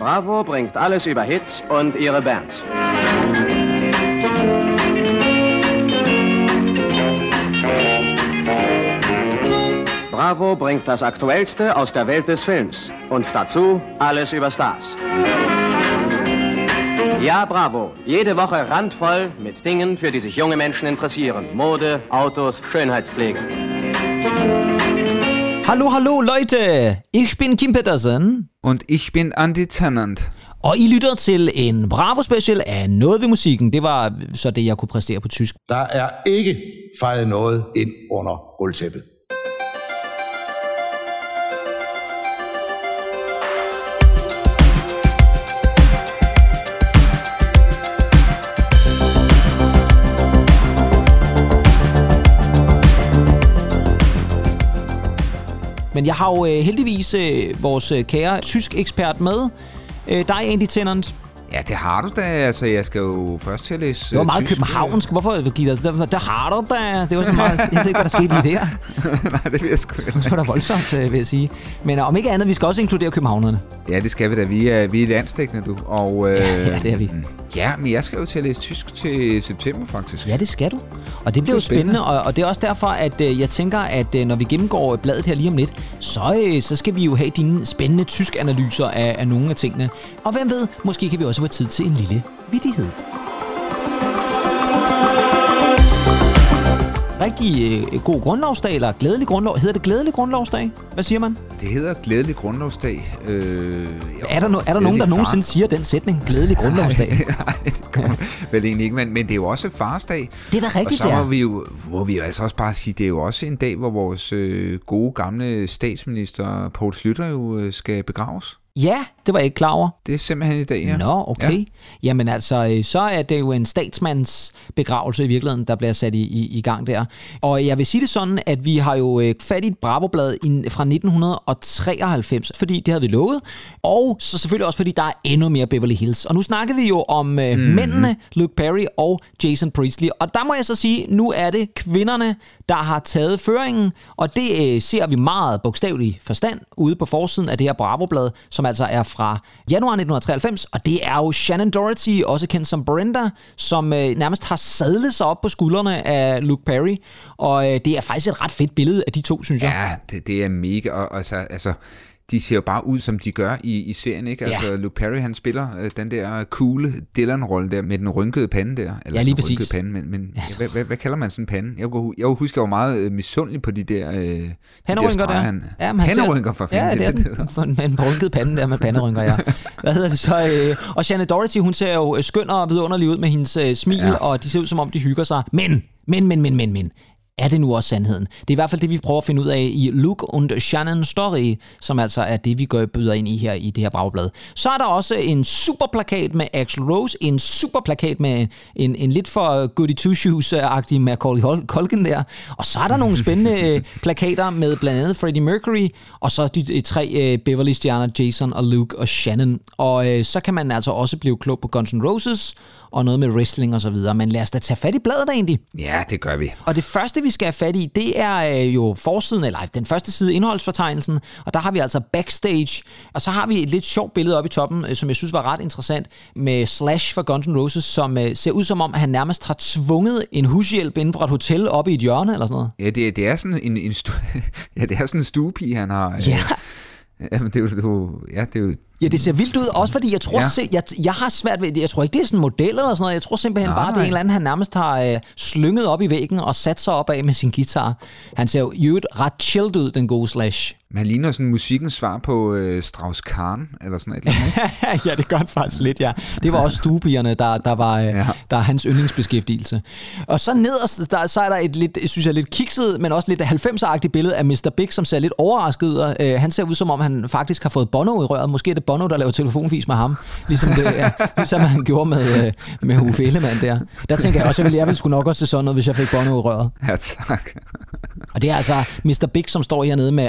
Bravo bringt alles über Hits und ihre Bands. Bravo bringt das Aktuellste aus der Welt des Films und dazu alles über Stars. Ja, Bravo. Jede Woche randvoll mit Dingen, für die sich junge Menschen interessieren. Mode, Autos, Schönheitspflege. Hallo, hallo Leute! Ich bin Kim Petersen. Und ich bin Andy Tennant. Og I lytter til en Bravo special af Noget ved musikken. Det var så det, jeg kunne præstere på tysk. Der er ikke fejret noget ind under gulvtæppet. Men jeg har jo øh, heldigvis øh, vores øh, kære tysk ekspert med. Øh, dig, Andy Tennant. Ja, det har du da. Altså, jeg skal jo først til at læse Det var meget øh, tysk. københavnsk. Hvorfor give dig... Det, det har du da. Det var sådan meget... Jeg ved ikke, hvad der skete lige der. Nej, det vil jeg sgu ikke. Det var da voldsomt, øh, vil jeg sige. Men øh, om ikke andet, vi skal også inkludere københavnerne. Ja, det skal vi da. Vi er, vi er landstækkende, du. Og, øh, Ja, ja, det er vi. Ja, men jeg skal jo til at læse tysk til september, faktisk. Ja, det skal du. Og det bliver jo spændende. spændende, og, og det er også derfor, at øh, jeg tænker, at øh, når vi gennemgår bladet her lige om lidt, så, øh, så skal vi jo have dine spændende tysk analyser af, af nogle af tingene. Og hvem ved, måske kan vi også få tid til en lille vittighed. Rigtig øh, god grundlovsdag, eller glædelig grundlov. Hedder det glædelig grundlovsdag? Hvad siger man? Det hedder Glædelig Grundlovsdag. Øh, Er der, no, er der nogen, der nogensinde siger den sætning? Glædelig grundlovsdag. Nej, det kommer vel egentlig ikke, men, men det er jo også farsdag. Det er da rigtigt, Og så må vi jo, må vi jo altså også bare sige, det er jo også en dag, hvor vores øh, gode gamle statsminister Poul Slytter jo øh, skal begraves. Ja, det var jeg ikke klar over. Det er simpelthen i dag, ja. Nå, okay. Ja. Jamen altså, øh, så er det jo en statsmands begravelse i virkeligheden, der bliver sat i, i, i gang der. Og jeg vil sige det sådan, at vi har jo øh, fat i et Bravo-blad fra 1993, fordi det havde vi lovet. Og så selvfølgelig også, fordi der er endnu mere Beverly Hills. Og nu snakker vi jo om mm. mændene, Luke Perry og Jason Priestley. Og der må jeg så sige, nu er det kvinderne, der har taget føringen. Og det øh, ser vi meget bogstavelig forstand ude på forsiden af det her Bravo-blad, som altså er fra januar 1993. Og det er jo Shannon Doherty, også kendt som Brenda, som øh, nærmest har sadlet sig op på skuldrene af Luke Perry. Og øh, det er faktisk et ret fedt billede af de to, synes jeg. Ja, det, det er mega, og altså, altså de ser jo bare ud, som de gør i, i serien, ikke? Ja. Altså, Luke Perry, han spiller øh, den der cool Dylan-rolle der, med den rynkede pande der. Eller Ja, lige den rynkede præcis. Pande, men, men ja, hvad, hvad, hvad, kalder man sådan en pande? Jeg kunne, jeg kunne huske, jeg var meget øh, misundelig på de der, øh, de der. Han, Ja, men han Panderynker for fanden, Ja, det er den. For en, med en rynket pande der med panderynker, ja. Hvad hedder det så? Øh, og Shannon Doherty, hun ser jo øh, skøn og vidunderlig ud med hendes øh, smil, ja. Ja. og de ser ud som om, de hygger sig. Men, men, men, men, men, men. Er det nu også sandheden? Det er i hvert fald det, vi prøver at finde ud af i Luke und Shannon Story, som altså er det, vi går byder ind i her i det her bagblad. Så er der også en superplakat med Axl Rose, en superplakat med en, en lidt for goody two shoes-agtig Macaulay Hul- Culkin der. Og så er der nogle spændende øh, plakater med blandt andet Freddie Mercury, og så de, de tre øh, Beverly-stjerner, Jason og Luke og Shannon. Og øh, så kan man altså også blive klog på Guns N' Roses, og noget med wrestling og så videre. Men lad os da tage fat i bladet egentlig. Ja, det gør vi. Og det første, vi skal have fat i, det er øh, jo forsiden, eller den første side, indholdsfortegnelsen. Og der har vi altså backstage. Og så har vi et lidt sjovt billede oppe i toppen, øh, som jeg synes var ret interessant, med Slash fra Guns N' Roses, som øh, ser ud som om, han nærmest har tvunget en hushjælp inden fra et hotel op i et hjørne, eller sådan noget. Ja, det, det er sådan en, en stu, ja, det er sådan en stuepige, han har. øh, Ja. Jamen, det jo, det er jo, ja, det er jo, Ja, det ser vildt ud, også fordi jeg tror, ja. Se, jeg, jeg har svært ved det. Jeg tror ikke, det er sådan en model eller sådan noget. Jeg tror simpelthen Nej, bare, det er en eller anden, han nærmest har øh, slynget op i væggen og sat sig op af med sin guitar. Han ser jo i øvrigt ret chilled ud, den gode Slash. Man ligner sådan musikkens svar på øh, Strauss-Kahn, eller sådan et eller andet. ja, det gør han faktisk lidt, ja. Det var også stuepigerne, der, der, var, ja. Ja. der er hans yndlingsbeskæftigelse. Og så nederst, der, så er der et lidt, synes jeg, lidt kikset, men også lidt 90'er-agtigt billede af Mr. Big, som ser lidt overrasket ud. Øh, han ser ud, som om han faktisk har fået Bono i røret. Måske er det Bono, der laver telefonfis med ham, ligesom, det, ja, ligesom han gjorde med, øh, med Uffe Ellemann der. Der tænker jeg også, jeg ville, jeg ville sgu nok også se sådan noget, hvis jeg fik Bono i røret. Ja, tak. Og det er altså Mr. Big, som står hernede med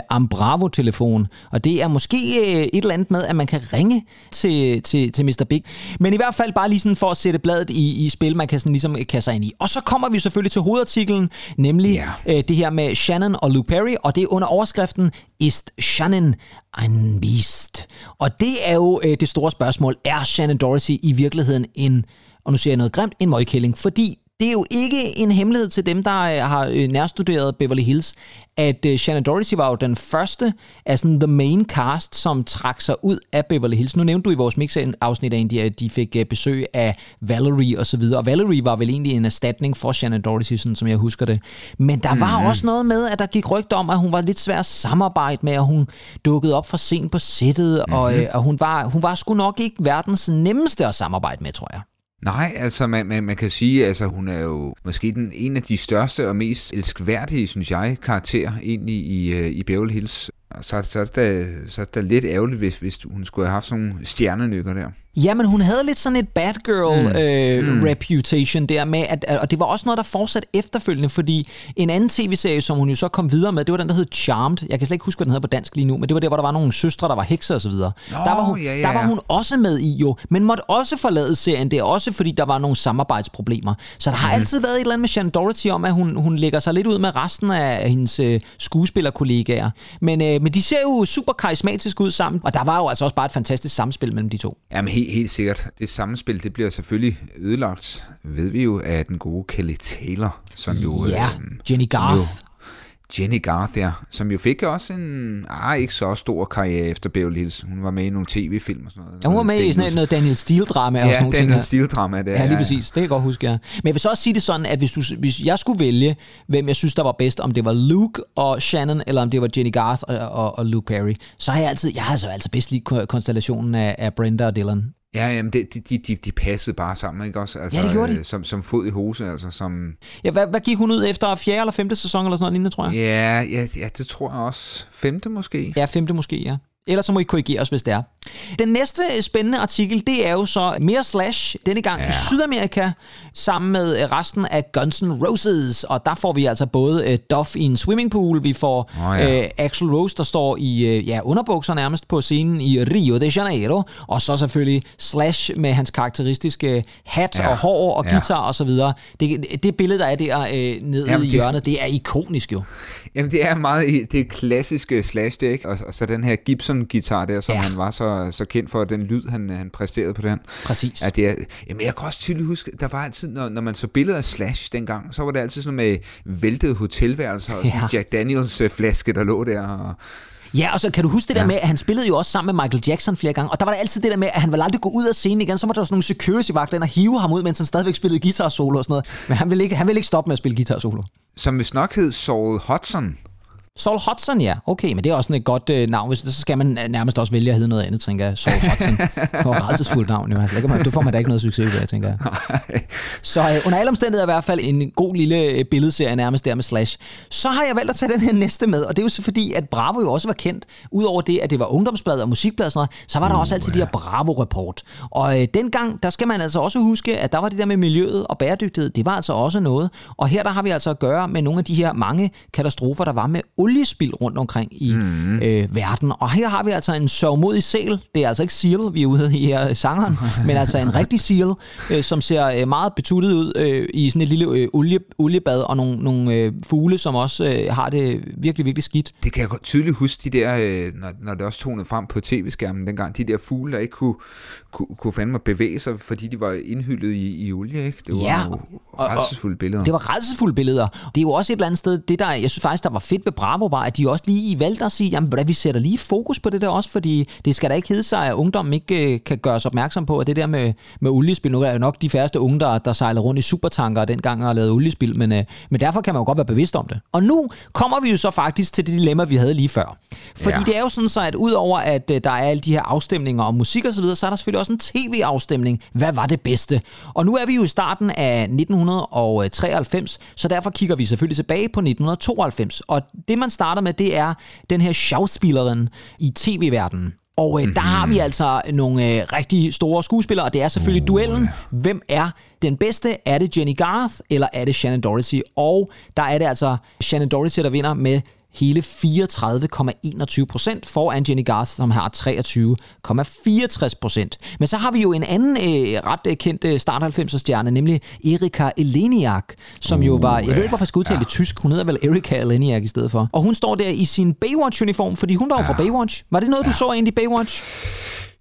Ambravo-telefon. Og det er måske øh, et eller andet med, at man kan ringe til, til, til Mr. Big. Men i hvert fald bare lige sådan for at sætte bladet i, i spil, man kan sådan ligesom kaste sig ind i. Og så kommer vi selvfølgelig til hovedartiklen, nemlig Ja. øh, det her med Shannon og Luke Perry, og det er under overskriften ist Shannon ein Beast? Og det er jo øh, det store spørgsmål. Er Shannon Dorsey i virkeligheden en, og nu siger jeg noget grimt, en møgkælling? Fordi det er jo ikke en hemmelighed til dem, der øh, har øh, nærstuderet Beverly Hills, at uh, Shannon Doherty var jo den første af sådan the main cast, som trak sig ud af Beverly Hills. Nu nævnte du i vores mix-afsnit, at de fik besøg af Valerie og så videre. Og Valerie var vel egentlig en erstatning for Shannon Doherty, sådan som jeg husker det. Men der var mm-hmm. også noget med, at der gik rygter om, at hun var lidt svær at samarbejde med, og hun dukkede op for sent på sættet, mm-hmm. og, uh, og hun, var, hun var sgu nok ikke verdens nemmeste at samarbejde med, tror jeg. Nej, altså man, man, man kan sige, altså hun er jo måske den en af de største og mest elskværdige, synes jeg, karakterer egentlig i, øh, i Beverly Hills. Så, så, er det da, så er det da lidt ærgerligt, hvis, hvis hun skulle have haft sådan nogle stjernenykker der. Ja, men hun havde lidt sådan et bad girl mm. Øh, mm. reputation der med, at, og det var også noget, der fortsatte efterfølgende, fordi en anden tv-serie, som hun jo så kom videre med, det var den, der hed Charmed. Jeg kan slet ikke huske, hvad den hedder på dansk lige nu, men det var der, hvor der var nogle søstre, der var hekser og så videre. Oh, der, var hun, der var hun også med i jo, men måtte også forlade serien der, også fordi der var nogle samarbejdsproblemer. Så der har mm. altid været et eller andet med Shannon Doherty om, at hun, hun lægger sig lidt ud med resten af hendes øh, skuespillerkollegaer. Men, øh, men de ser jo super karismatiske ud sammen, og der var jo altså også bare et fantastisk samspil mellem de to. Jamen helt, helt sikkert. Det samspil, det bliver selvfølgelig ødelagt, ved vi jo, af den gode Kelly Taylor, som jo... Ja, øh, Jenny Garth. Jenny Garth, ja, som jo fik også en ah, ikke så stor karriere efter Beverly Hills. Hun var med i nogle tv-film og sådan noget. Ja, hun var med Daniels... i sådan noget Daniel Steele-drama ja, og sådan Daniel Steele-drama, det er. Ja, lige præcis. Det kan jeg godt huske, ja. Men jeg vil så også sige det sådan, at hvis, du, hvis jeg skulle vælge, hvem jeg synes, der var bedst, om det var Luke og Shannon, eller om det var Jenny Garth og, og, og Luke Perry, så har jeg altid, jeg har altså altid bedst lige konstellationen af, af Brenda og Dylan. Ja, jamen, det, de, de, de passede bare sammen, ikke også? Altså, ja, det gjorde de. Øh, som, som fod i hose, altså som... Ja, hvad, hvad gik hun ud efter? Fjerde eller femte sæson eller sådan noget lignende, tror jeg? Ja, ja, ja, det tror jeg også. Femte måske? Ja, femte måske, ja. Ellers så må I korrigere os, hvis det er. Den næste spændende artikel, det er jo så mere Slash, denne gang ja. i Sydamerika, sammen med resten af Guns N' Roses. Og der får vi altså både uh, Duff i en swimmingpool, vi får oh, ja. uh, Axl Rose, der står i uh, ja, underbukser nærmest på scenen i Rio de Janeiro, og så selvfølgelig Slash med hans karakteristiske hat ja. og hår og guitar ja. og så videre. Det, det billede, der er der uh, nede Jamen, i hjørnet, det er ikonisk jo. Jamen det er meget, det er klassiske Slash, det ikke? Og, og så den her Gibson-guitar der, som ja. han var så, så kendt for, den lyd, han, han præsterede på den. Præcis. Ja, det er, jamen jeg kan også tydeligt huske, der var altid, når, når man så billeder af Slash dengang, så var det altid sådan med væltede hotelværelser og sådan ja. Jack Daniels flaske, der lå der. Og, Ja, og så kan du huske det der ja. med, at han spillede jo også sammen med Michael Jackson flere gange, og der var der altid det der med, at han ville aldrig gå ud af scenen igen, så var der sådan nogle security-vagter og hive ham ud, mens han stadigvæk spillede guitar solo og sådan noget. Men han ville ikke, han ville ikke stoppe med at spille guitar solo. Som hvis nok hed Saul Hudson, Saul Hudson, ja. Okay, men det er også sådan et godt øh, navn. Hvis, så skal man nærmest også vælge at hedde noget andet, tænker jeg. Saul Hudson. Det var et rædselsfuldt navn, jo. Altså, det, man, det får man da ikke noget succes ud af, tænker jeg. så øh, under alle omstændigheder i hvert fald en god lille øh, billedserie nærmest der med Slash. Så har jeg valgt at tage den her næste med, og det er jo så fordi, at Bravo jo også var kendt. Udover det, at det var ungdomsblad og musikblad og sådan noget, så var der uh, også altid ja. de her Bravo-report. Og øh, dengang, der skal man altså også huske, at der var det der med miljøet og bæredygtighed, det var altså også noget. Og her der har vi altså at gøre med nogle af de her mange katastrofer, der var med oliespil rundt omkring i mm. øh, verden. Og her har vi altså en sørgmodig sæl. Det er altså ikke seal, vi er ude i her sangeren, men altså en rigtig seal, øh, som ser øh, meget betuttet ud øh, i sådan et lille øh, olie, oliebad, og nogle, nogle øh, fugle, som også øh, har det virkelig, virkelig skidt. Det kan jeg tydeligt huske, de der, øh, når, når det også tonede frem på tv-skærmen dengang, de der fugle, der ikke kunne, kunne, kunne fandme bevæge sig, fordi de var indhyldet i, i olie, ikke? Det var ja, jo rædselsfulde billeder. Det var rædselsfulde billeder. Det er jo også et eller andet sted, det der, jeg synes faktisk, der var fedt ved Bravo, var, at de også lige valgte at sige, jamen hvordan, vi sætter lige fokus på det der også, fordi det skal da ikke hedde sig, at ungdommen ikke øh, kan gøre os opmærksom på, at det der med, med oliespil, nu er jo nok de færreste unge, der, der sejlede rundt i supertanker dengang og har lavet oliespil, men, øh, men derfor kan man jo godt være bevidst om det. Og nu kommer vi jo så faktisk til det dilemma, vi havde lige før. Fordi ja. det er jo sådan så, at udover at øh, der er alle de her afstemninger om musik og så videre, så er der selvfølgelig også en tv-afstemning. Hvad var det bedste? Og nu er vi jo i starten af 1993, så derfor kigger vi selvfølgelig tilbage på 1992. Og det man starter med, det er den her Schauspielerin i tv-verdenen. Og øh, der har vi mhm. altså nogle øh, rigtig store skuespillere, og det er selvfølgelig uh, duellen. Hvem er den bedste? Er det Jenny Garth, eller er det Shannon Doherty? Og der er det altså Shannon Doherty, der vinder med hele 34,21 procent foran Jenny Garth, som har 23,64 procent. Men så har vi jo en anden øh, ret øh, kendt øh, start 90'er stjerne, nemlig Erika Eleniak, som uh, jo var, jeg ved ikke hvorfor jeg skal udtale ja. det tysk, hun hedder vel Erika Eleniak i stedet for. Og hun står der i sin Baywatch-uniform, fordi hun var jo ja. fra Baywatch. Var det noget, ja. du så egentlig i Baywatch?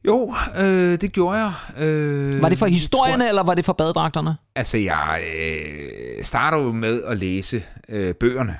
Jo, øh, det gjorde jeg. Øh, var det for historierne, tror, eller var det for badedragterne? Altså, jeg øh, startede jo med at læse øh, bøgerne.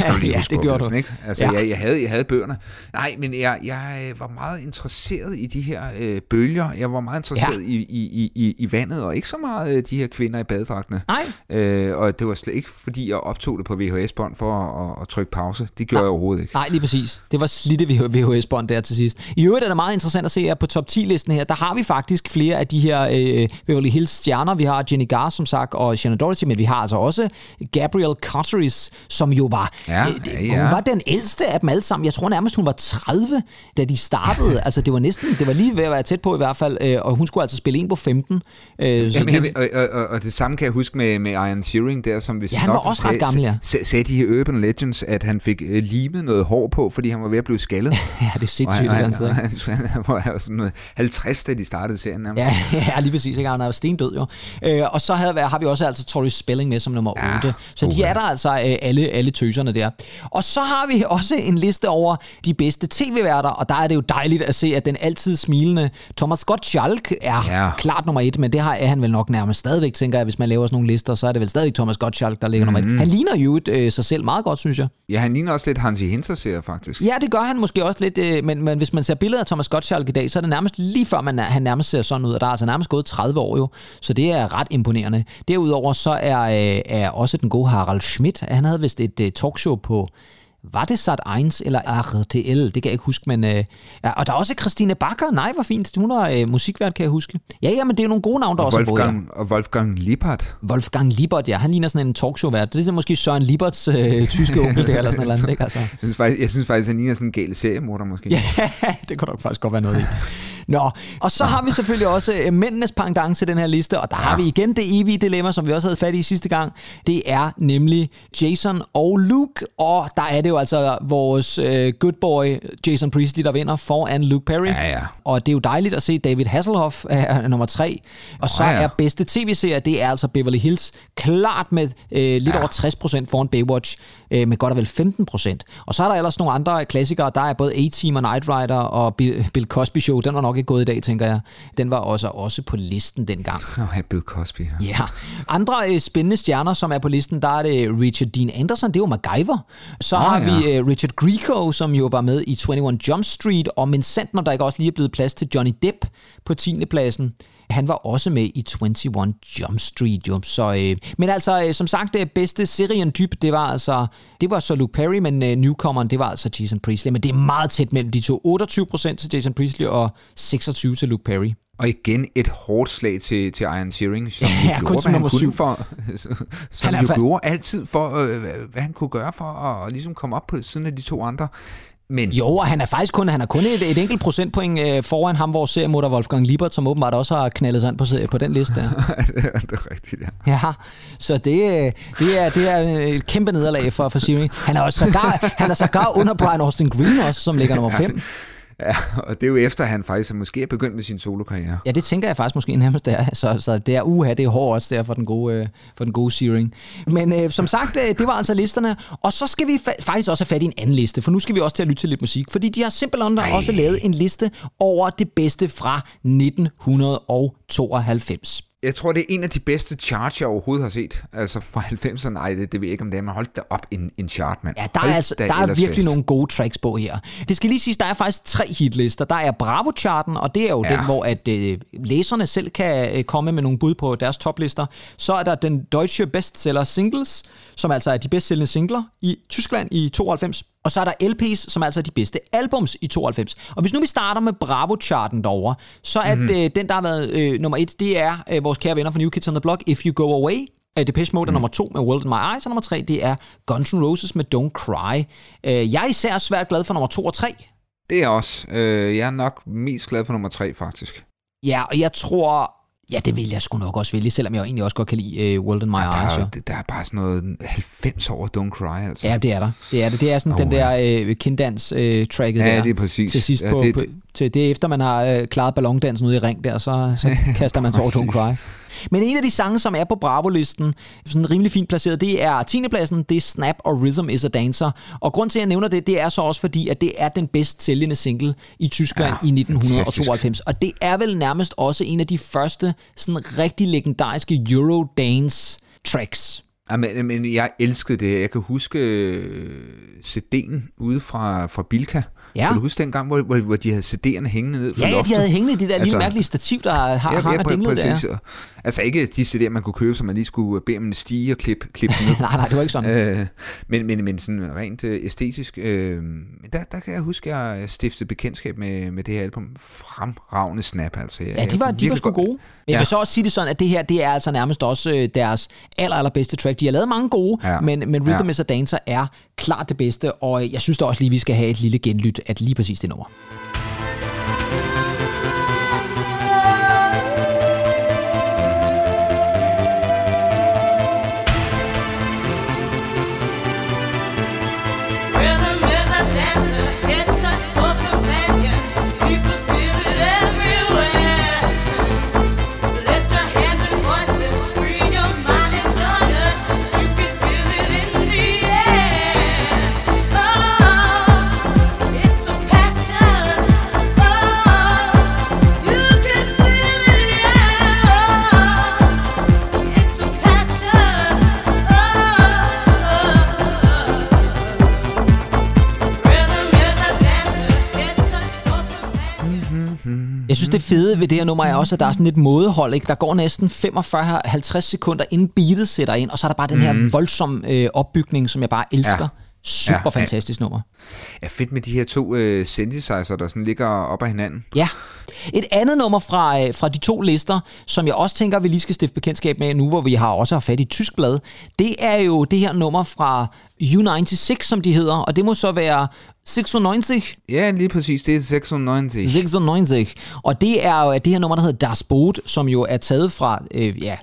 Skal du lige ja, det gjorde du. Ikke? Altså, ja. jeg, jeg, havde, jeg havde bøgerne. Nej, men jeg, jeg var meget interesseret i de her øh, bølger. Jeg var meget interesseret ja. i, i, i, i vandet, og ikke så meget øh, de her kvinder i badedragtene. Nej. Øh, og det var slet ikke, fordi jeg optog det på VHS-bånd for at, at, at trykke pause. Det gjorde Nej. jeg overhovedet ikke. Nej, lige præcis. Det var slidte VHS-bånd der til sidst. I øvrigt er det meget interessant at se, at på top 10-listen her, der har vi faktisk flere af de her øh, Beverly Hills stjerner. Vi har Jenny Garr, som sagt, og Shannon Doherty, men vi har altså også Gabriel Cotteris, som jo var Ja, øh, ja. Hun var den ældste af dem alle sammen. Jeg tror nærmest, hun var 30, da de startede. altså, det var næsten, det var lige ved at være tæt på i hvert fald. Øh, og hun skulle altså spille en på 15. Øh, så Jamen, det... og, og, og, og, det samme kan jeg huske med, med Ian Shearing der, som hvis ja, han var også ret gammel, ja. Sagde de her Urban Legends, at han fik øh, limet noget hår på, fordi han var ved at blive skaldet. ja, det er sindssygt. Og han, og han, han, han var sådan noget 50, da de startede serien. Nærmest. Ja, ja, lige præcis. Ikke? Han er jo stendød jo. Øh, og så havde, har vi også altså Tori Spelling med som nummer 8. Ja, så de er der altså øh, alle, alle tøserne der. Og så har vi også en liste over de bedste tv-værter, og der er det jo dejligt at se, at den altid smilende Thomas Gottschalk er ja. klart nummer et, men det har, er han vel nok nærmest stadigvæk, tænker jeg, hvis man laver sådan nogle lister, så er det vel stadigvæk Thomas Gottschalk, der ligger mm. nummer et. Mhm. Han ligner jo øh, sig selv meget godt, synes jeg. Ja, han ligner også lidt Hansi Hinterseer, faktisk. Ja, det gør han måske også lidt, øh, men, men hvis man ser billeder af Thomas Gottschalk i dag, så er det nærmest lige før, man, han nærmest ser sådan ud, og der er altså nærmest gået 30 år jo, så det er ret imponerende. Derudover så er, øh, er også den gode Harald Schmidt, han havde vist et øh, talkshow på var det Sat 1 eller RTL? Det kan jeg ikke huske, men... Øh, ja, og der er også Christine Bakker. Nej, hvor fint. Hun er øh, musikvært, kan jeg huske. Ja, ja, men det er nogle gode navne, der og også Wolfgang, er både, ja. Og Wolfgang Lippert. Wolfgang Lippert, ja. Han ligner sådan en talkshow-vært. Det er måske Søren Lieberts øh, tyske onkel der, eller sådan noget andet, ikke? Altså. Jeg, synes faktisk, jeg synes faktisk, han ligner sådan en gal seriemorder, måske. Ja, det kunne nok faktisk godt være noget i. Nå, og så har vi selvfølgelig også øh, mændenes pendant til den her liste, og der ja. har vi igen det evige dilemma, som vi også havde fat i sidste gang. Det er nemlig Jason og Luke, og der er det jo altså vores uh, good boy Jason Priestley, der vinder foran Luke Perry. Ja, ja. Og det er jo dejligt at se David Hasselhoff er nummer tre. Og så oh, ja. er bedste tv-serie, det er altså Beverly Hills, klart med uh, lidt ja. over 60% foran Baywatch, uh, med godt og vel 15%. Og så er der ellers nogle andre klassikere, der er både A-Team og Night Rider og Bill Cosby Show, den var nok ikke gået i dag, tænker jeg. Den var også, også på listen dengang. Oh, Bill Cosby. Ja. ja. Andre øh, spændende stjerner, som er på listen, der er det Richard Dean Anderson, det er jo MacGyver. Så oh, har ja. vi øh, Richard Grieco, som jo var med i 21 Jump Street, og men sandt, når der ikke også lige er blevet plads til Johnny Depp på 10. pladsen. Han var også med i 21 Jump Street, jo. Så, øh, men altså, øh, som sagt, det bedste serien dyb, det var altså, det var så Luke Perry, men øh, newcomeren, det var altså Jason Priestley. Men det er meget tæt mellem de to. 28% til Jason Priestley og 26 til Luke Perry. Og igen et hårdt slag til, til Ian Shearing, som ja, gjorde, hvad han kunne for, som han jo fa- gjorde altid for, øh, hvad han kunne gøre for at ligesom komme op på siden af de to andre. Men... Jo, og han er faktisk kun, han er kun et, et enkelt procentpoint øh, foran ham, vores seriemutter Wolfgang Liebert, som åbenbart også har knaldet sig ind på, på den liste. det er rigtigt, ja. Ja, så det, øh, det, er, det er et kæmpe nederlag for, for Siri. Han er også sågar, han er sågar under Brian Austin Green også, som ligger nummer 5. Ja, og det er jo efter, at han faktisk måske er begyndt med sin solokarriere. Ja, det tænker jeg faktisk måske nærmest der. Så, så det er uha, det er hårdt også der for den gode, øh, for den gode Searing. Men øh, som sagt, øh, det var altså listerne. Og så skal vi fa- faktisk også have fat i en anden liste, for nu skal vi også til at lytte til lidt musik. Fordi de har simpelthen Ej. også lavet en liste over det bedste fra 1992 jeg tror, det er en af de bedste charts, jeg overhovedet har set. Altså fra 90'erne, nej, det, det ved jeg ikke, om det er, men hold da op en, en chart, mand. Ja, der er, altså, der er virkelig fest. nogle gode tracks på her. Det skal lige siges, der er faktisk tre hitlister. Der er Bravo-charten, og det er jo ja. den, hvor at, øh, læserne selv kan øh, komme med nogle bud på deres toplister. Så er der den Deutsche Bestseller Singles, som altså er de bedst sælgende singler i Tyskland i 92. Og så er der LP's, som er altså de bedste albums i 92. Og hvis nu vi starter med Bravo-charten derovre, så er mm-hmm. det, den, der har været øh, nummer et, det er øh, vores kære venner fra New Kids on the Block, If You Go Away. Uh, Depeche Mode er mm. nummer to med World in My Eyes, og nummer tre, det er Guns N' Roses med Don't Cry. Uh, jeg er især svært glad for nummer to og tre. Det er også. Uh, jeg er nok mest glad for nummer tre, faktisk. Ja, og jeg tror, Ja, det vil jeg sgu nok også vælge, selvom jeg egentlig også godt kan lide uh, World in My Der Eyes. er, jo. der er bare sådan noget 90 over Don't Cry, altså. Ja, det er der. Det er det. Det er sådan Oh, den der øh, kinddans-tracket Ja, der. det er præcis. Til sidst Ja, på, det- på, til det er efter, man har øh, klaret ballondansen ude i ring der, så, så kaster man sig over Don't. Cry. Men en af de sange, som er på Bravo-listen, sådan rimelig fint placeret, det er 10. pladsen, det er Snap og Rhythm is a Dancer. Og grund til, at jeg nævner det, det er så også fordi, at det er den bedst sælgende single i Tyskland Ja, i 1992. Og det er vel nærmest også en af de første sådan rigtig legendariske Eurodance tracks. Ja, men, jeg elskede det. Jeg kan huske øh, CD'en ude fra, fra Bilka. Ja. Kan du huske dengang, hvor, hvor, hvor de havde CD'erne hængende ned fra Ja, ja, loftet? de havde hængende i det der lille Altså- mærkelige stativ, der har, har, har præ- dinglet der. Altså ikke de CD'er, man kunne købe, så man lige skulle bede om en stige og klippe klip dem ned. nej, nej, det var ikke sådan. Øh, men, men, men sådan rent øh, æstetisk, øh, der, der kan jeg huske, at jeg stiftede bekendtskab med, med det her album. Fremragende snap, altså. Jeg, Ja, de var, jeg de var sgu gode. Men jeg Ja. vil så også sige det sådan, at det her, det er altså nærmest også øh, deres aller, allerbedste track. De har lavet mange gode, Ja. men, men Rhythm Ja. is a Dancer er klart det bedste, og jeg synes da også lige, vi skal have et lille genlyt af lige præcis det nummer. Fede ved det her nummer er også, at der er sådan lidt mådehold. Ikke? Der går næsten 45-50 sekunder, inden beatet sætter ind, og så er der bare den her voldsom øh, opbygning, som jeg bare elsker. Ja. Super Ja, ja. fantastisk nummer. Ja, fedt med de her to øh, synthesizer, der sådan ligger op ad hinanden. Ja. Et andet nummer fra, øh, fra de to lister, som jeg også tænker, vi lige skal stifte bekendtskab med nu, hvor vi har også har fat i tysk blad, det er jo det her nummer fra U96, som de hedder, og det må så være 96, Ja, lige præcis. Det er 96. 96. Og det er jo det her nummer, der hedder Das Boot, som jo er taget fra øh, ja,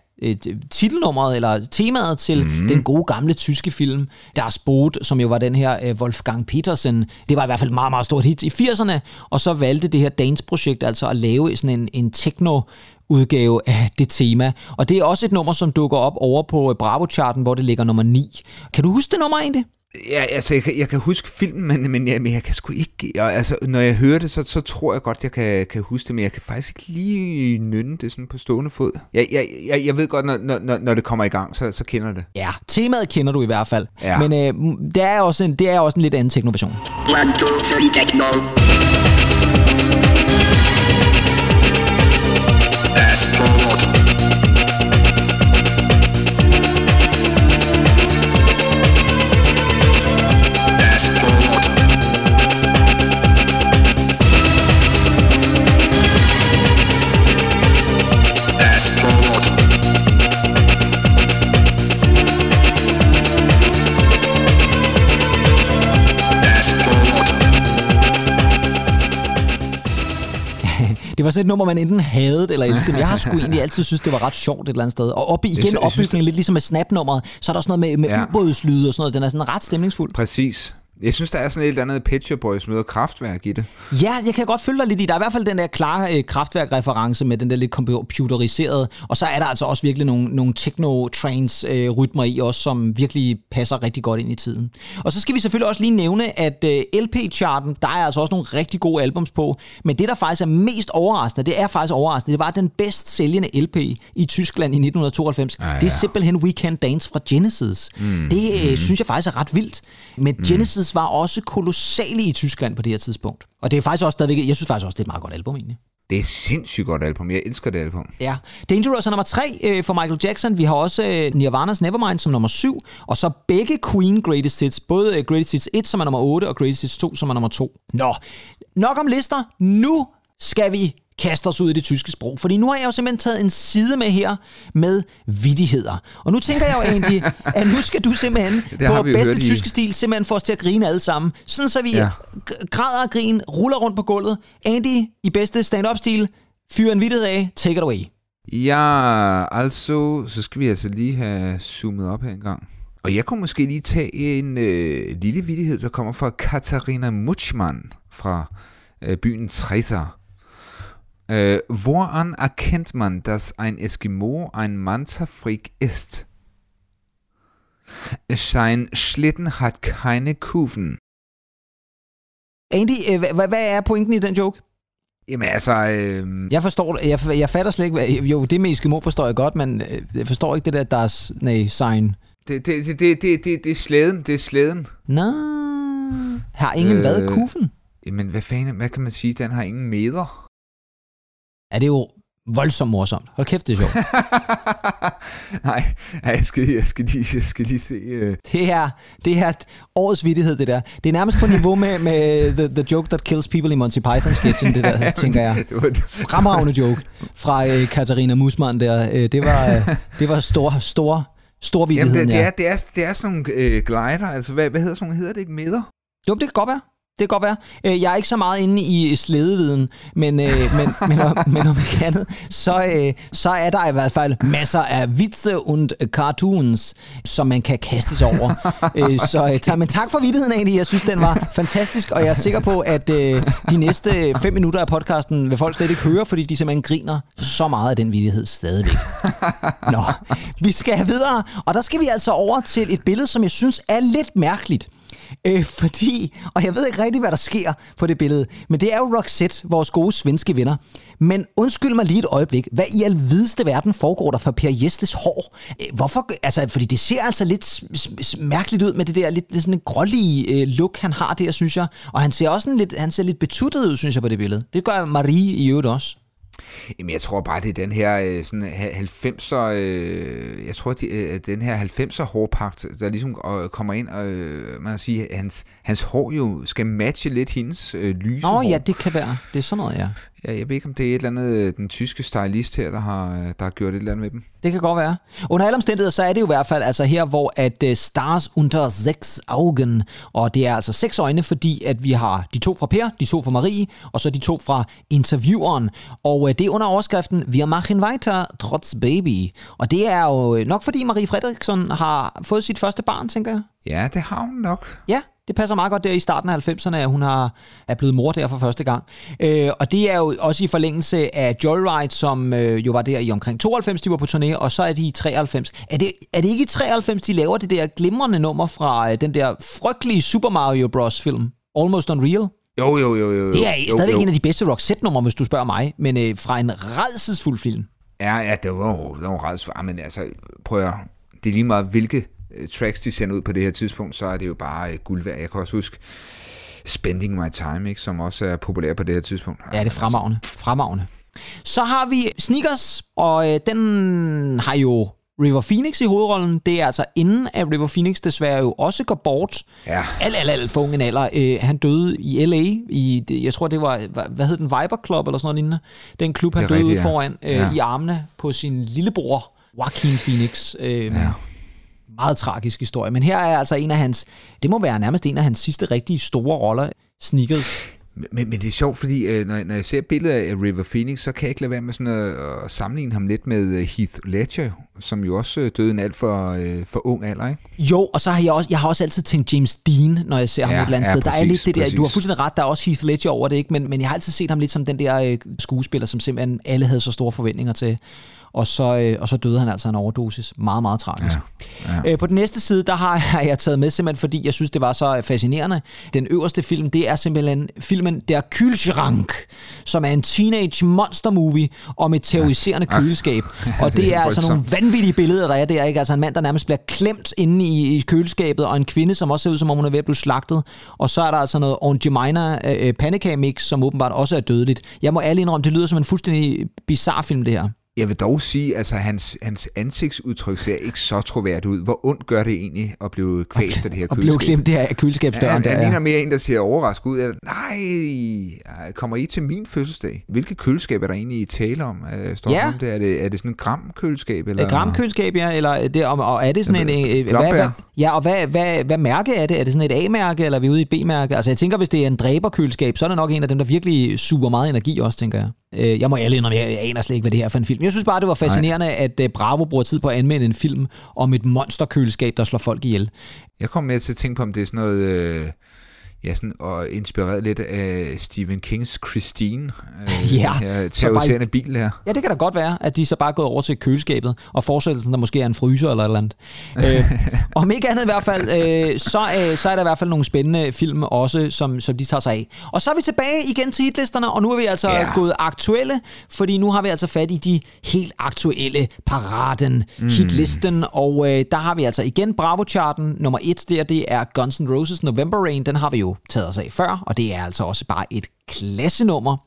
titelnummeret eller temaet til mm. den gode gamle tyske film Das Boot, som jo var den her øh, Wolfgang Petersen. Det var i hvert fald et meget, meget stort hit i 80'erne, og så valgte det her Dance-projekt altså at lave sådan en, en techno udgave af det tema. Og det er også et nummer, som dukker op over på øh, Bravo-charten, hvor det ligger nummer 9. Kan du huske det nummer egentlig? Ja, altså, jeg kan, jeg kan huske filmen, men, men, jeg, men jeg kan sgu ikke... Jeg, altså, når jeg hører det, så, så tror jeg godt, jeg kan, kan huske det, men jeg kan faktisk ikke lige nynne det sådan på stående fod. Jeg, jeg, jeg, jeg ved godt, når, når, når det kommer i gang, så, så kender det. Ja, temaet kender du i hvert fald. Ja. Men øh, det, er også en, det er også en lidt anden teknoversion. One, two, three, techno. Dashboard. Var sådan et nummer, man enten hadede eller elskede, men jeg har sgu egentlig altid synes, det var ret sjovt et eller andet sted. Og op, igen opbygningen, lidt ligesom med snap-nummeret, så er der også noget med, med ja. ubådslyde og sådan noget. Den er sådan ret stemningsfuld. Præcis. Jeg synes, der er sådan et eller andet Pet Boys møder kraftværk i det. Ja, jeg kan godt følge dig lidt i. Der er i hvert fald den der klare øh, kraftværk-reference med den der lidt computeriserede. Og så er der altså også virkelig nogle, nogle techno-trance-rytmer i også, som virkelig passer rigtig godt ind i tiden. Og så skal vi selvfølgelig også lige nævne, at øh, LP-charten, der er altså også nogle rigtig gode albums på. Men det, der faktisk er mest overraskende, det er faktisk overraskende, det var den bedst sælgende LP i Tyskland i 1992. Ah, ja. Det er simpelthen We Can Dance fra Genesis. Mm. Det øh, synes jeg faktisk er ret vildt. Men mm. Genesis var også kolossale i Tyskland på det her tidspunkt. Og det er faktisk også stadigvæk, jeg synes faktisk også, det er et meget godt album egentlig. Det er sindssygt godt album. Jeg elsker det album. Ja. Dangerous er nummer tre øh, for Michael Jackson. Vi har også øh, Nirvana's Nevermind som nummer syv. Og så begge Queen Greatest Hits. Både øh, Greatest Hits 1, som er nummer 8, og Greatest Hits 2, som er nummer 2. Nå, nok om lister. Nu skal vi kaste os ud i det tyske sprog. Fordi nu har jeg jo simpelthen taget en side med her med vidigheder. Og nu tænker jeg jo egentlig, at nu skal du simpelthen på bedste hørt i- tyske stil simpelthen få os til at grine alle sammen. Sådan så vi ja. græder og grin, ruller rundt på gulvet. Andy, i bedste stand-up-stil, fyr en vittighed af, take it away. Ja, altså, så skal vi altså lige have zoomet op her en gang. Og jeg kunne måske lige tage en øh, lille vidighed, der kommer fra Katarina Mutschmann fra øh, byen Treser. Äh, woran erkennt man, dass ein Eskimo ein Manta-Freak ist? Sein Schlitten hat keine Kufen. Andy, øh, hvad, er pointen i den joke? Jamen altså, øh, Jeg forstår. Jeg, jeg fatter slet ikke, jo, det med Eskimo forstår jeg godt, men øh, jeg forstår ikke det der, der er, nej, sign. det, det, det, det, det, det, det er slæden, det er slæden. Nå, har ingen øh, Øh. kuffen? Jamen, hvad fanden, hvad kan man sige? Den har ingen meter. Er det jo voldsomt morsomt. Hold kæft, det er sjovt. Nej, jeg skal, jeg skal lige, jeg skal lige se... Øh. Det er, det er årets vittighed, det der. Det er nærmest på niveau med, med the, the Joke That Kills People i Monty Python sketchen, det der, tænker jeg. Det var, det, Fremragende joke fra øh, Katarina Musmann der. Øh, det var, øh, det var stor, stor, stor jamen, vittigheden, det, det, ja. er, det, er, det er sådan nogle øh, glider, altså hvad, hvad hedder sådan nogle, hedder det ikke meter? Jo, det kan godt være. Det kan godt være. Øh, Jeg er ikke så meget inde i slædeviden, men, øh, men, men, om, men om ikke andet, så, øh, så er der i hvert fald masser af vitse og cartoons, som man kan kaste sig over. Så tak, men tak for vittigheden egentlig. Jeg synes, den var fantastisk, og jeg er sikker på, at de næste fem minutter af podcasten vil folk slet ikke høre, fordi de simpelthen griner så meget af den vittighed stadigvæk. Nå, vi skal videre, og der skal vi altså over til et billede, som jeg synes er lidt mærkeligt. Øh, fordi, og jeg ved ikke rigtig, hvad der sker på det billede, men det er jo Roxette, vores gode svenske venner. Men undskyld mig lige et øjeblik, hvad i alvideste verden foregår der for Per Jesles hår? Øh, hvorfor, altså, fordi det ser altså lidt mærkeligt ud med det der lidt, lidt sådan en grålige øh, look, han har der, synes jeg. Og han ser også sådan lidt, han ser lidt betuttet ud, synes jeg, på det billede. Det gør Marie i øvrigt også. Jamen, jeg tror bare, det er den her øh, sådan ha- 90'er, øh, jeg tror, de, øh, den her 90'er hårpagt, der ligesom kommer ind, og man kan sige, hans, hans hår jo skal matche lidt hendes øh, lyse Nå hår. ja, det kan være. Det er sådan noget, ja. Ja. Jeg ved ikke, om det er et eller andet, øh, den tyske stylist her, der har, øh, der har gjort et eller andet med dem. Det kan godt være. Under alle omstændigheder, så er det jo i hvert fald altså her, hvor at uh, Stars unter seks Augen, og det er altså seks øjne, fordi at vi har de to fra Per, de to fra Marie, og så de to fra intervieweren. Og det er under overskriften Wir machen weiter, trotz baby. Og det er jo øh, nok fordi Marie Fredriksson har fået sit første barn, tænker jeg. Ja, det har hun nok. Ja, det passer meget godt der i starten af 90'erne, at hun har, er blevet mor der for første gang. Øh, og det er jo også i forlængelse af Joyride, som øh, jo var der i omkring 92, de var på turné, og så er de i 93. Er det, er det ikke i 93, de laver det der glimrende nummer fra øh, den der frygtelige Super Mario Bros. film? Almost Unreal? Jo, jo, jo, jo. Det er jo, stadigvæk jo. en af de bedste Roxette-numre, hvis du spørger mig, men øh, fra en redselsfuld film. Ja, ja, det var jo det var jo svar, men altså, prøv at, det er lige meget, hvilke tracks de sender ud på det her tidspunkt, så er det jo bare øh, guld værd. Jeg kan også huske Spending My Time, ikke, som også er populær på det her tidspunkt. Ja, det er fremragende. Fremragende. Så har vi Sneakers, og øh, den har jo River Phoenix i hovedrollen. Det er altså inden at River Phoenix desværre jo også går bort. Ja. Alt, alt, alt for ung en alder. Øh, han døde i L.A. i, jeg tror det var, hvad, hed den, Viber Club eller sådan noget lignende. Den klub, han døde rigtigt, ja. foran øh, Ja. i armene på sin lillebror, Joaquin Phoenix. Øh, Ja. Meget tragisk historie. Men her er altså en af hans, det må være nærmest en af hans sidste rigtige store roller, Sneakers. Men, men det er sjovt, fordi øh, når, når jeg ser billedet af River Phoenix, så kan jeg ikke lade være med sådan at, at sammenligne ham lidt med øh, Heath Ledger, som jo også øh, døde en alt for, for ung alder, ikke? Jo, og så har jeg også, jeg har også altid tænkt James Dean, når jeg ser ham Ja, et eller andet ja, sted. Der er præcis, lidt det der, du har præcis. fuldstændig ret, der er også Heath Ledger over det, ikke? Men, men jeg har altid set ham lidt som den der skuespiller, som simpelthen alle havde så store forventninger til. Og så, øh, og så døde han altså en overdosis. Meget, meget tragisk. Ja, ja. Øh, på den næste side, der har jeg taget med simpelthen, fordi jeg synes, det var så fascinerende. Den øverste film, det er simpelthen filmen Der Kühlschrank, som er en teenage monster movie om et terroriserende køleskab. Og det det er er altså nogle vanvittige billeder, der er der. Ikke? Altså en mand, der nærmest bliver klemt inde i, i køleskabet, og en kvinde, som også ser ud, som om hun er ved at blive slagtet. Og så er der altså noget Aunt Jemina øh, pandekage mix, som åbenbart også er dødeligt. Jeg må ærlig indrømme, det lyder som en fuldstændig bizarre film, det her. Jeg vil dog sige, altså hans, hans ansigtsudtryk ser ikke så troværdigt ud. Hvor ondt gør det egentlig at blive kvæst af det her Og blev klemt det her Ja, køleskabsdøren. han, der, han ja. ligner mere en, der ser overrasket ud. Eller, Nej, kommer I til min fødselsdag? Hvilket køleskab er der egentlig i tale om? Øh, Står Ja. der om det? Er, det? er det sådan en gram køleskab? Eller? Et gramkøleskab, ja, eller det, og, og er det sådan en... En hvad, hvad, Ja, og hvad, hvad, hvad mærke er det? Er det sådan et A-mærke, eller er vi ude i et B-mærke? Altså jeg tænker, hvis det er en dræberkøleskab, så er det nok en af dem, der virkelig suger meget energi også, tænker jeg. Øh, Jeg må ærlig indrømme, jeg aner slet ikke, hvad det her er for en film. Jeg synes bare, det var fascinerende, Nej. at øh, Bravo bruger tid på at anmelde en film om et monsterkøleskab, der slår folk ihjel. Jeg kom med til at tænke på, om det er sådan noget... Øh, ja, sådan, og inspireret lidt af Stephen Kings Christine. Øh, Ja, bare- terroriserende bil her. Ja, det kan da godt være, at de så bare er gået over til køleskabet, og fortsættelsen der måske er en fryser eller et eller andet. øh, om ikke andet i hvert fald, øh, så, øh, så er der i hvert fald nogle spændende film også, som, som de tager sig af. Og så er vi tilbage igen til hitlisterne, og nu er vi altså Ja. gået aktuelle, fordi nu har vi altså fat i de helt aktuelle paraden, mm. hitlisten, og øh, der har vi altså igen Bravo-charten. Nummer et der, det er Guns N' Roses November Rain, den har vi jo taget os af før, og det er altså også bare et klassenummer.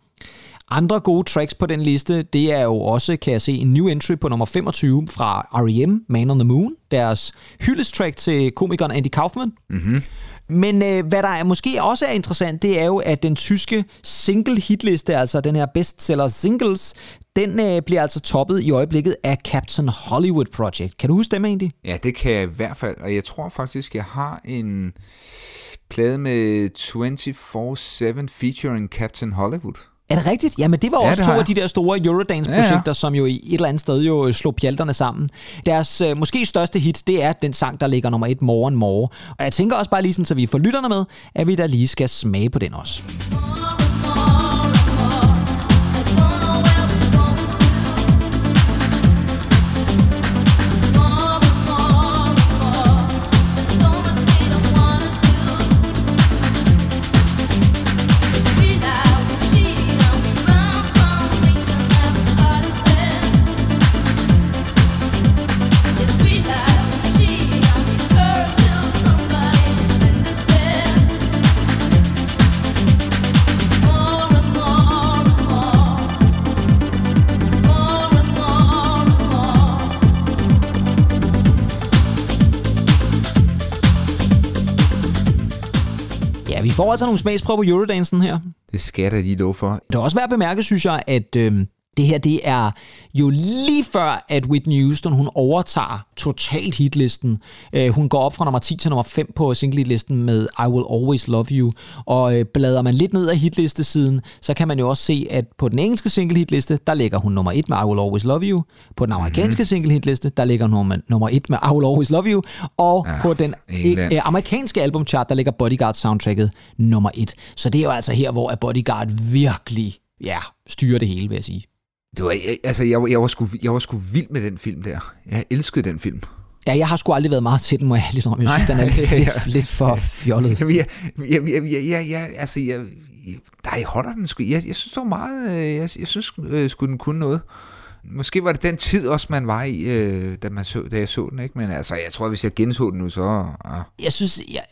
Andre gode tracks på den liste, det er jo også, kan jeg se, en new entry på nummer 25 fra R.E.M., Man on the Moon, deres hyldestrack til komikeren Andy Kaufman. Mm-hmm. Men øh, hvad der er, måske også er interessant, det er jo, at den tyske single hitliste, altså den her bestseller singles, den øh, bliver altså toppet i øjeblikket af Captain Hollywood Project. Kan du huske dem egentlig? Ja, det kan jeg i hvert fald. Og jeg tror faktisk, jeg har en plade med 24-7 featuring Captain Hollywood. Er det rigtigt? Jamen det var Ja, også det to af de der store Eurodance-projekter, ja, ja. som jo i et eller andet sted jo slog pjalterne sammen. Deres øh, måske største hit, det er den sang, der ligger nummer et, More and More. Og jeg tænker også bare lige sådan, så vi får lytterne med, at vi da lige skal smage på den også. Får altså nogle smagsprøver på Eurodansen her. Det skal jeg da lige love for. Det er også værd at bemærke, synes jeg, at øh, det her det er jo lige før, at Whitney Houston hun overtager totalt hitlisten. Øh, hun går op fra nummer 10 til nummer 5 på single hitlisten med I Will Always Love You. Og øh, bladrer man lidt ned af hitlistesiden, så kan man jo også se, at på den engelske single hitliste, der ligger hun nummer 1 med I Will Always Love You. På den amerikanske mm-hmm. single hitliste, der ligger hun nummer, nummer 1 med I Will Always Love You. Og ja, på den England. øh, amerikanske albumchart, der ligger Bodyguard soundtracket nummer 1. Så det er jo altså her, hvor Bodyguard virkelig ja, styrer det hele, vil jeg sige. Det var, jeg, altså, jeg, var- jeg, var sgu, jeg var sgu vild med den film der. Jeg elskede den film. Ja, jeg har sgu aldrig været meget til den, må jeg lidt om. Jeg synes, Nej, den er lidt, ja, ja. lidt, lidt for fjollet. Jamen, jeg, jeg, jeg, jeg, jeg, altså, jeg, nej, holder den sgu. Jeg, jeg synes, det var meget, øh, jeg, jeg synes, øh, skulle den kunne noget. Måske var det den tid også, man var i, øh, da, man så, da jeg så den, ikke? Men altså, jeg tror, hvis jeg genså den nu, så... Ah. Jeg synes, jeg,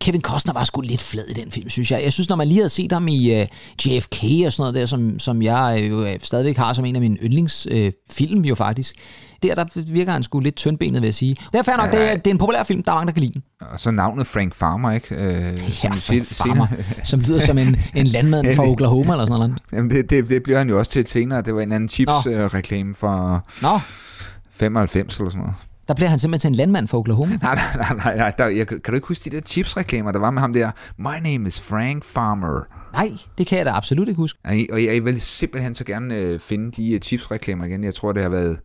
Kevin Costner var sgu lidt flad i den film, synes jeg. Jeg synes, når man lige havde set ham i uh, JFK og sådan noget der, som, som jeg øh, jo øh, stadigvæk har som en af mine yndlingsfilm øh, jo faktisk, der, der virker han sgu lidt tyndbenet, vil jeg sige. Det er fair nok, det er, det er en populær film, der er mange, der kan lide den. Og så navnet Frank Farmer, ikke? Øh, Ja, du Frank Farmer, som lyder som en, en landmand fra Oklahoma eller sådan noget. Jamen, det, det, det bliver han jo også til senere. Det var en anden chips-reklame fra Nå, 95 eller sådan noget. Der bliver han simpelthen til en landmand fra Oklahoma. Nej, nej, nej, nej, der, jeg, kan du ikke huske de der chips-reklamer, der var med ham der? My name is Frank Farmer. Nej, det kan jeg da absolut ikke huske. Ej, Og jeg vil simpelthen så gerne øh, finde de uh, chips-reklamer igen. Jeg tror, det har været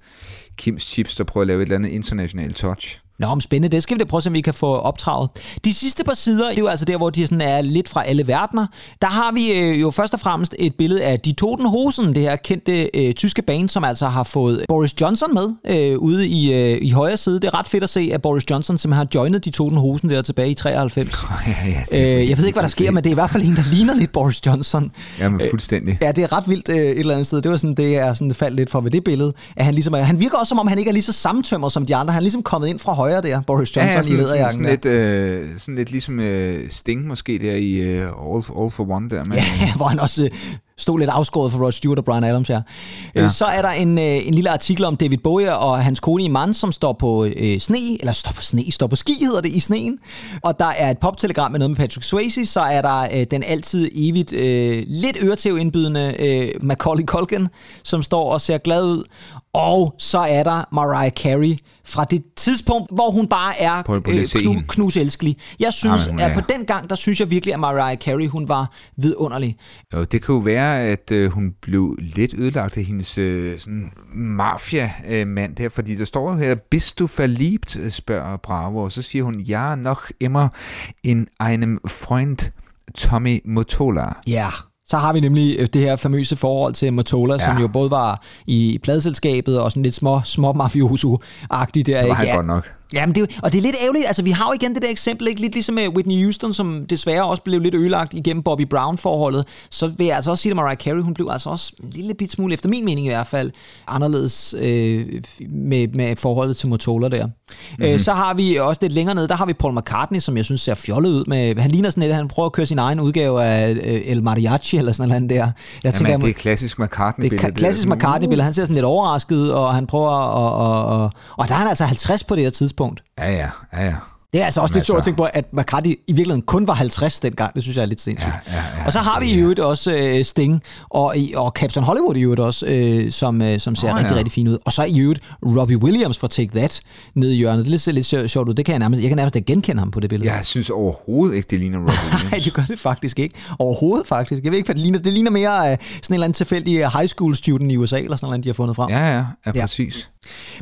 Kims Chips, der prøver at lave et eller andet internationalt touch. Nå, om spændende. Det skal vi da prøve, at se, om vi kan få optraget. De sidste par sider, det er jo altså der, hvor de sådan er lidt fra alle verdener. Der har vi øh, jo først og fremmest et billede af Die Toten Hosen, det her kendte øh, tyske band, som altså har fået Boris Johnson med øh, ude i, øh, i højre side. Det er ret fedt at se, at Boris Johnson simpelthen har joinet Die Toten Hosen der tilbage i 93. ja, ja, øh, jeg ved ikke, hvad der sker, men det er i hvert fald en, der ligner lidt Boris Johnson. Jamen, fuldstændig. Ja, det er ret vildt øh, et eller andet sted. Det var sådan, det er sådan, det faldt lidt for ved det billede. At han, ligesom han virker også, som om han ikke er lige så sammentømret som de andre. Han er ligesom kommet ind fra højre der, Boris Johnson i sådan, læderjakken. sådan, der. lidt, øh, sådan lidt ligesom øh, Sting måske der i øh, All, All for One der. Men, Ja, hvor han også øh, stod lidt afskåret for Rod Stewart og Brian Adams her. Ja. Så er der en, øh, en lille artikel om David Bowie og hans kone Iman, som står på øh, sne, eller står på sne, står på ski hedder det, i sneen. Og der er et poptelegram med noget med Patrick Swayze, så er der øh, den altid evigt øh, lidt øretævindbydende øh, Macaulay Culkin, som står og ser glad ud. Og så er der Mariah Carey fra det tidspunkt, hvor hun bare er hende. knuselskelig. Jeg synes, Jamen, at på den gang, der synes jeg virkelig, at Mariah Carey, hun var vidunderlig. Jo, det kan jo være, at øh, hun blev lidt ødelagt af hendes øh, sådan mafia-mand der, fordi der står jo her, bist du verliebt, øh, spørger Bravo, og så siger hun, ja, noch immer in einem Freund, Tommy Motola. Ja, så har vi nemlig øh, det her famøse forhold til Mottola, ja. som jo både var i pladselskabet og sådan lidt små, små mafioso-agtigt der. Det var han ja. godt nok. Jamen, det, er jo- og det er lidt ærgerligt. Altså, vi har jo igen det der eksempel, ikke? Lidt ligesom med Whitney Houston, som desværre også blev lidt ødelagt igennem Bobby Brown-forholdet. Så vil jeg altså også sige, at Mariah Carey, hun blev altså også en lille bit smule, efter min mening i hvert fald, anderledes øh, med, med forholdet til Mottola der. Mm-hmm. Øh, så har vi også lidt længere nede, der har vi Paul McCartney, som jeg synes ser fjollet ud. Med, han ligner sådan lidt, han prøver at køre sin egen udgave af øh, El Mariachi eller sådan noget der. Jeg Jamen, jeg det er klassisk det McCartney-billede. er ka- klassisk McCartney-billede. Han ser sådan lidt overrasket og han prøver at... Og, og, og, og der er han altså 50 på det her tidspunkt. Ja, ja, ja, ja. Det er altså også Jamen lidt sjovt at altså- tænke på, at McCartney i virkeligheden kun var 50 dengang. Det synes jeg er lidt sindssygt. Ja, ja, ja. og så har vi i øvrigt også øh, Sting og, og Captain Hollywood i øvrigt også, øh, som, øh, som ser oh, rigtig, ja. rigtig fint ud. Og så i øvrigt Robbie Williams fra Take That nede i hjørnet. Det ser lidt sjovt- sjovt ud. Det kan jeg nærmest, jeg kan nærmest genkende ham på det billede. Jeg synes overhovedet ikke, det ligner Robin Nej, Williams. det gør det faktisk ikke. Overhovedet faktisk. Jeg ved ikke, hvad det ligner. Det ligner mere øh, sådan en eller anden tilfældig øh, high school student i USA, eller sådan noget, de har fundet frem. Ja, ja, ja, Ja.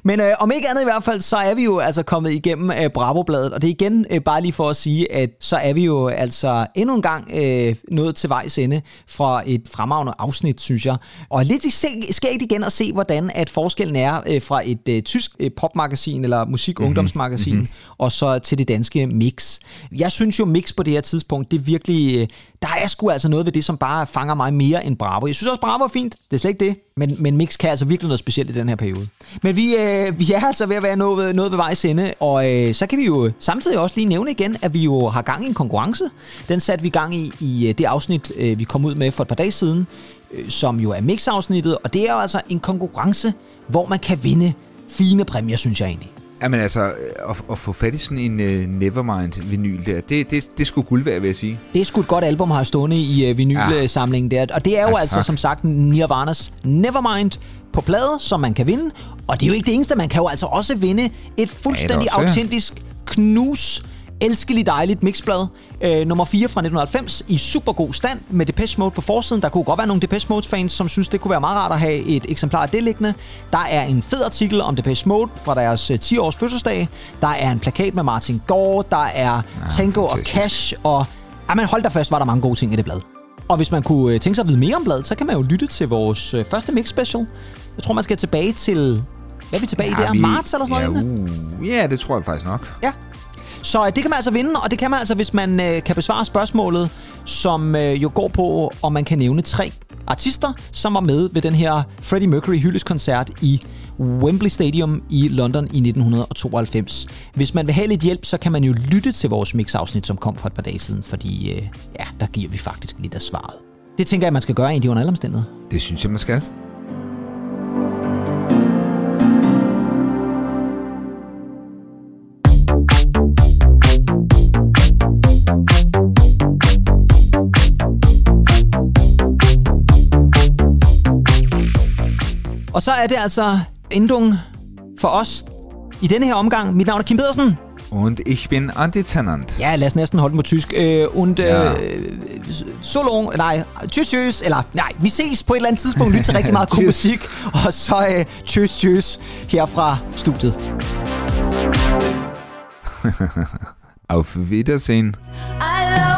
Men øh, om ikke andet i hvert fald, så er vi jo altså kommet igennem øh, Bravo-bladet, og det er igen øh, bare lige for at sige, at så er vi jo altså endnu en gang øh, nået til vejs ende fra et fremragende afsnit, synes jeg. Og lidt skægt igen at se, hvordan at forskellen er øh, fra et øh, tysk øh, popmagasin eller musik-ungdomsmagasin, mm-hmm. og så til det danske Mix. Jeg synes jo, Mix på det her tidspunkt, det er virkelig... Øh, der er sgu altså noget ved det, som bare fanger mig mere end Bravo. Jeg synes også, Bravo er fint. Det er slet ikke det. Men, men Mix kan altså virkelig noget specielt i den her periode. Men vi, øh, vi er altså ved at være nået, nået ved vejs ende, og øh, så kan vi jo samtidig også lige nævne igen, at vi jo har gang i en konkurrence. Den satte vi gang i i øh, det afsnit, øh, vi kom ud med for et par dage siden, øh, som jo er Mix-afsnittet, og det er jo altså en konkurrence, hvor man kan vinde fine præmier, synes jeg egentlig. Jamen altså, at, at få fat i sådan en uh, Nevermind-vinyl der, det, det, det skulle guld værd, vil jeg sige. Det er sgu et godt album have stående i uh, vinylsamlingen der. Og det er jo Altså, altså, som sagt Nirvanas Nevermind på plade, som man kan vinde. Og det er jo ikke det eneste, man kan jo altså også vinde et fuldstændig ja. autentisk knus elskelig dejligt mixblad. Øh, nummer 4 fra 1990 i super god stand med Depeche Mode på forsiden. Der kunne godt være nogle Depeche Mode fans, som synes, det kunne være meget rart at have et eksemplar af det liggende. Der er en fed artikel om Depeche Mode fra deres øh, 10-års fødselsdag. Der er en plakat med Martin Gore. Der er Tango og fantastisk. Cash. Og jamen, hold da fast, var der mange gode ting i det blad. Og hvis man kunne øh, tænke sig at vide mere om bladet, så kan man jo lytte til vores øh, første mix special. Jeg tror, man skal tilbage til... Hvad er vi tilbage i der? Marts eller sådan ja, noget? uh, ja, det tror jeg faktisk nok. Ja. Så øh, det kan man altså vinde, og det kan man altså, hvis man øh, kan besvare spørgsmålet, som øh, jo går på, om man kan nævne tre artister, som var med ved den her Freddie Mercury hyldeskoncert i Wembley Stadium i London i 1992. Hvis man vil have lidt hjælp, så kan man jo lytte til vores mix-afsnit, som kom for et par dage siden, fordi øh, ja, der giver vi faktisk lidt af svaret. Det tænker jeg, man skal gøre egentlig under alle omstændigheder. Det synes jeg, man skal. Og så er det altså endung for os i denne her omgang. Mit navn er Kim Pedersen. Und ich bin antitenant. Ja, lad os næsten holde den på tysk. Øh, und Ja. øh, så long, nej, tschüss, tschüss, eller nej, vi ses på et eller andet tidspunkt, lyt til rigtig meget god musik, og så øh, tschüss, tschüss her fra studiet. Auf Wiedersehen. I love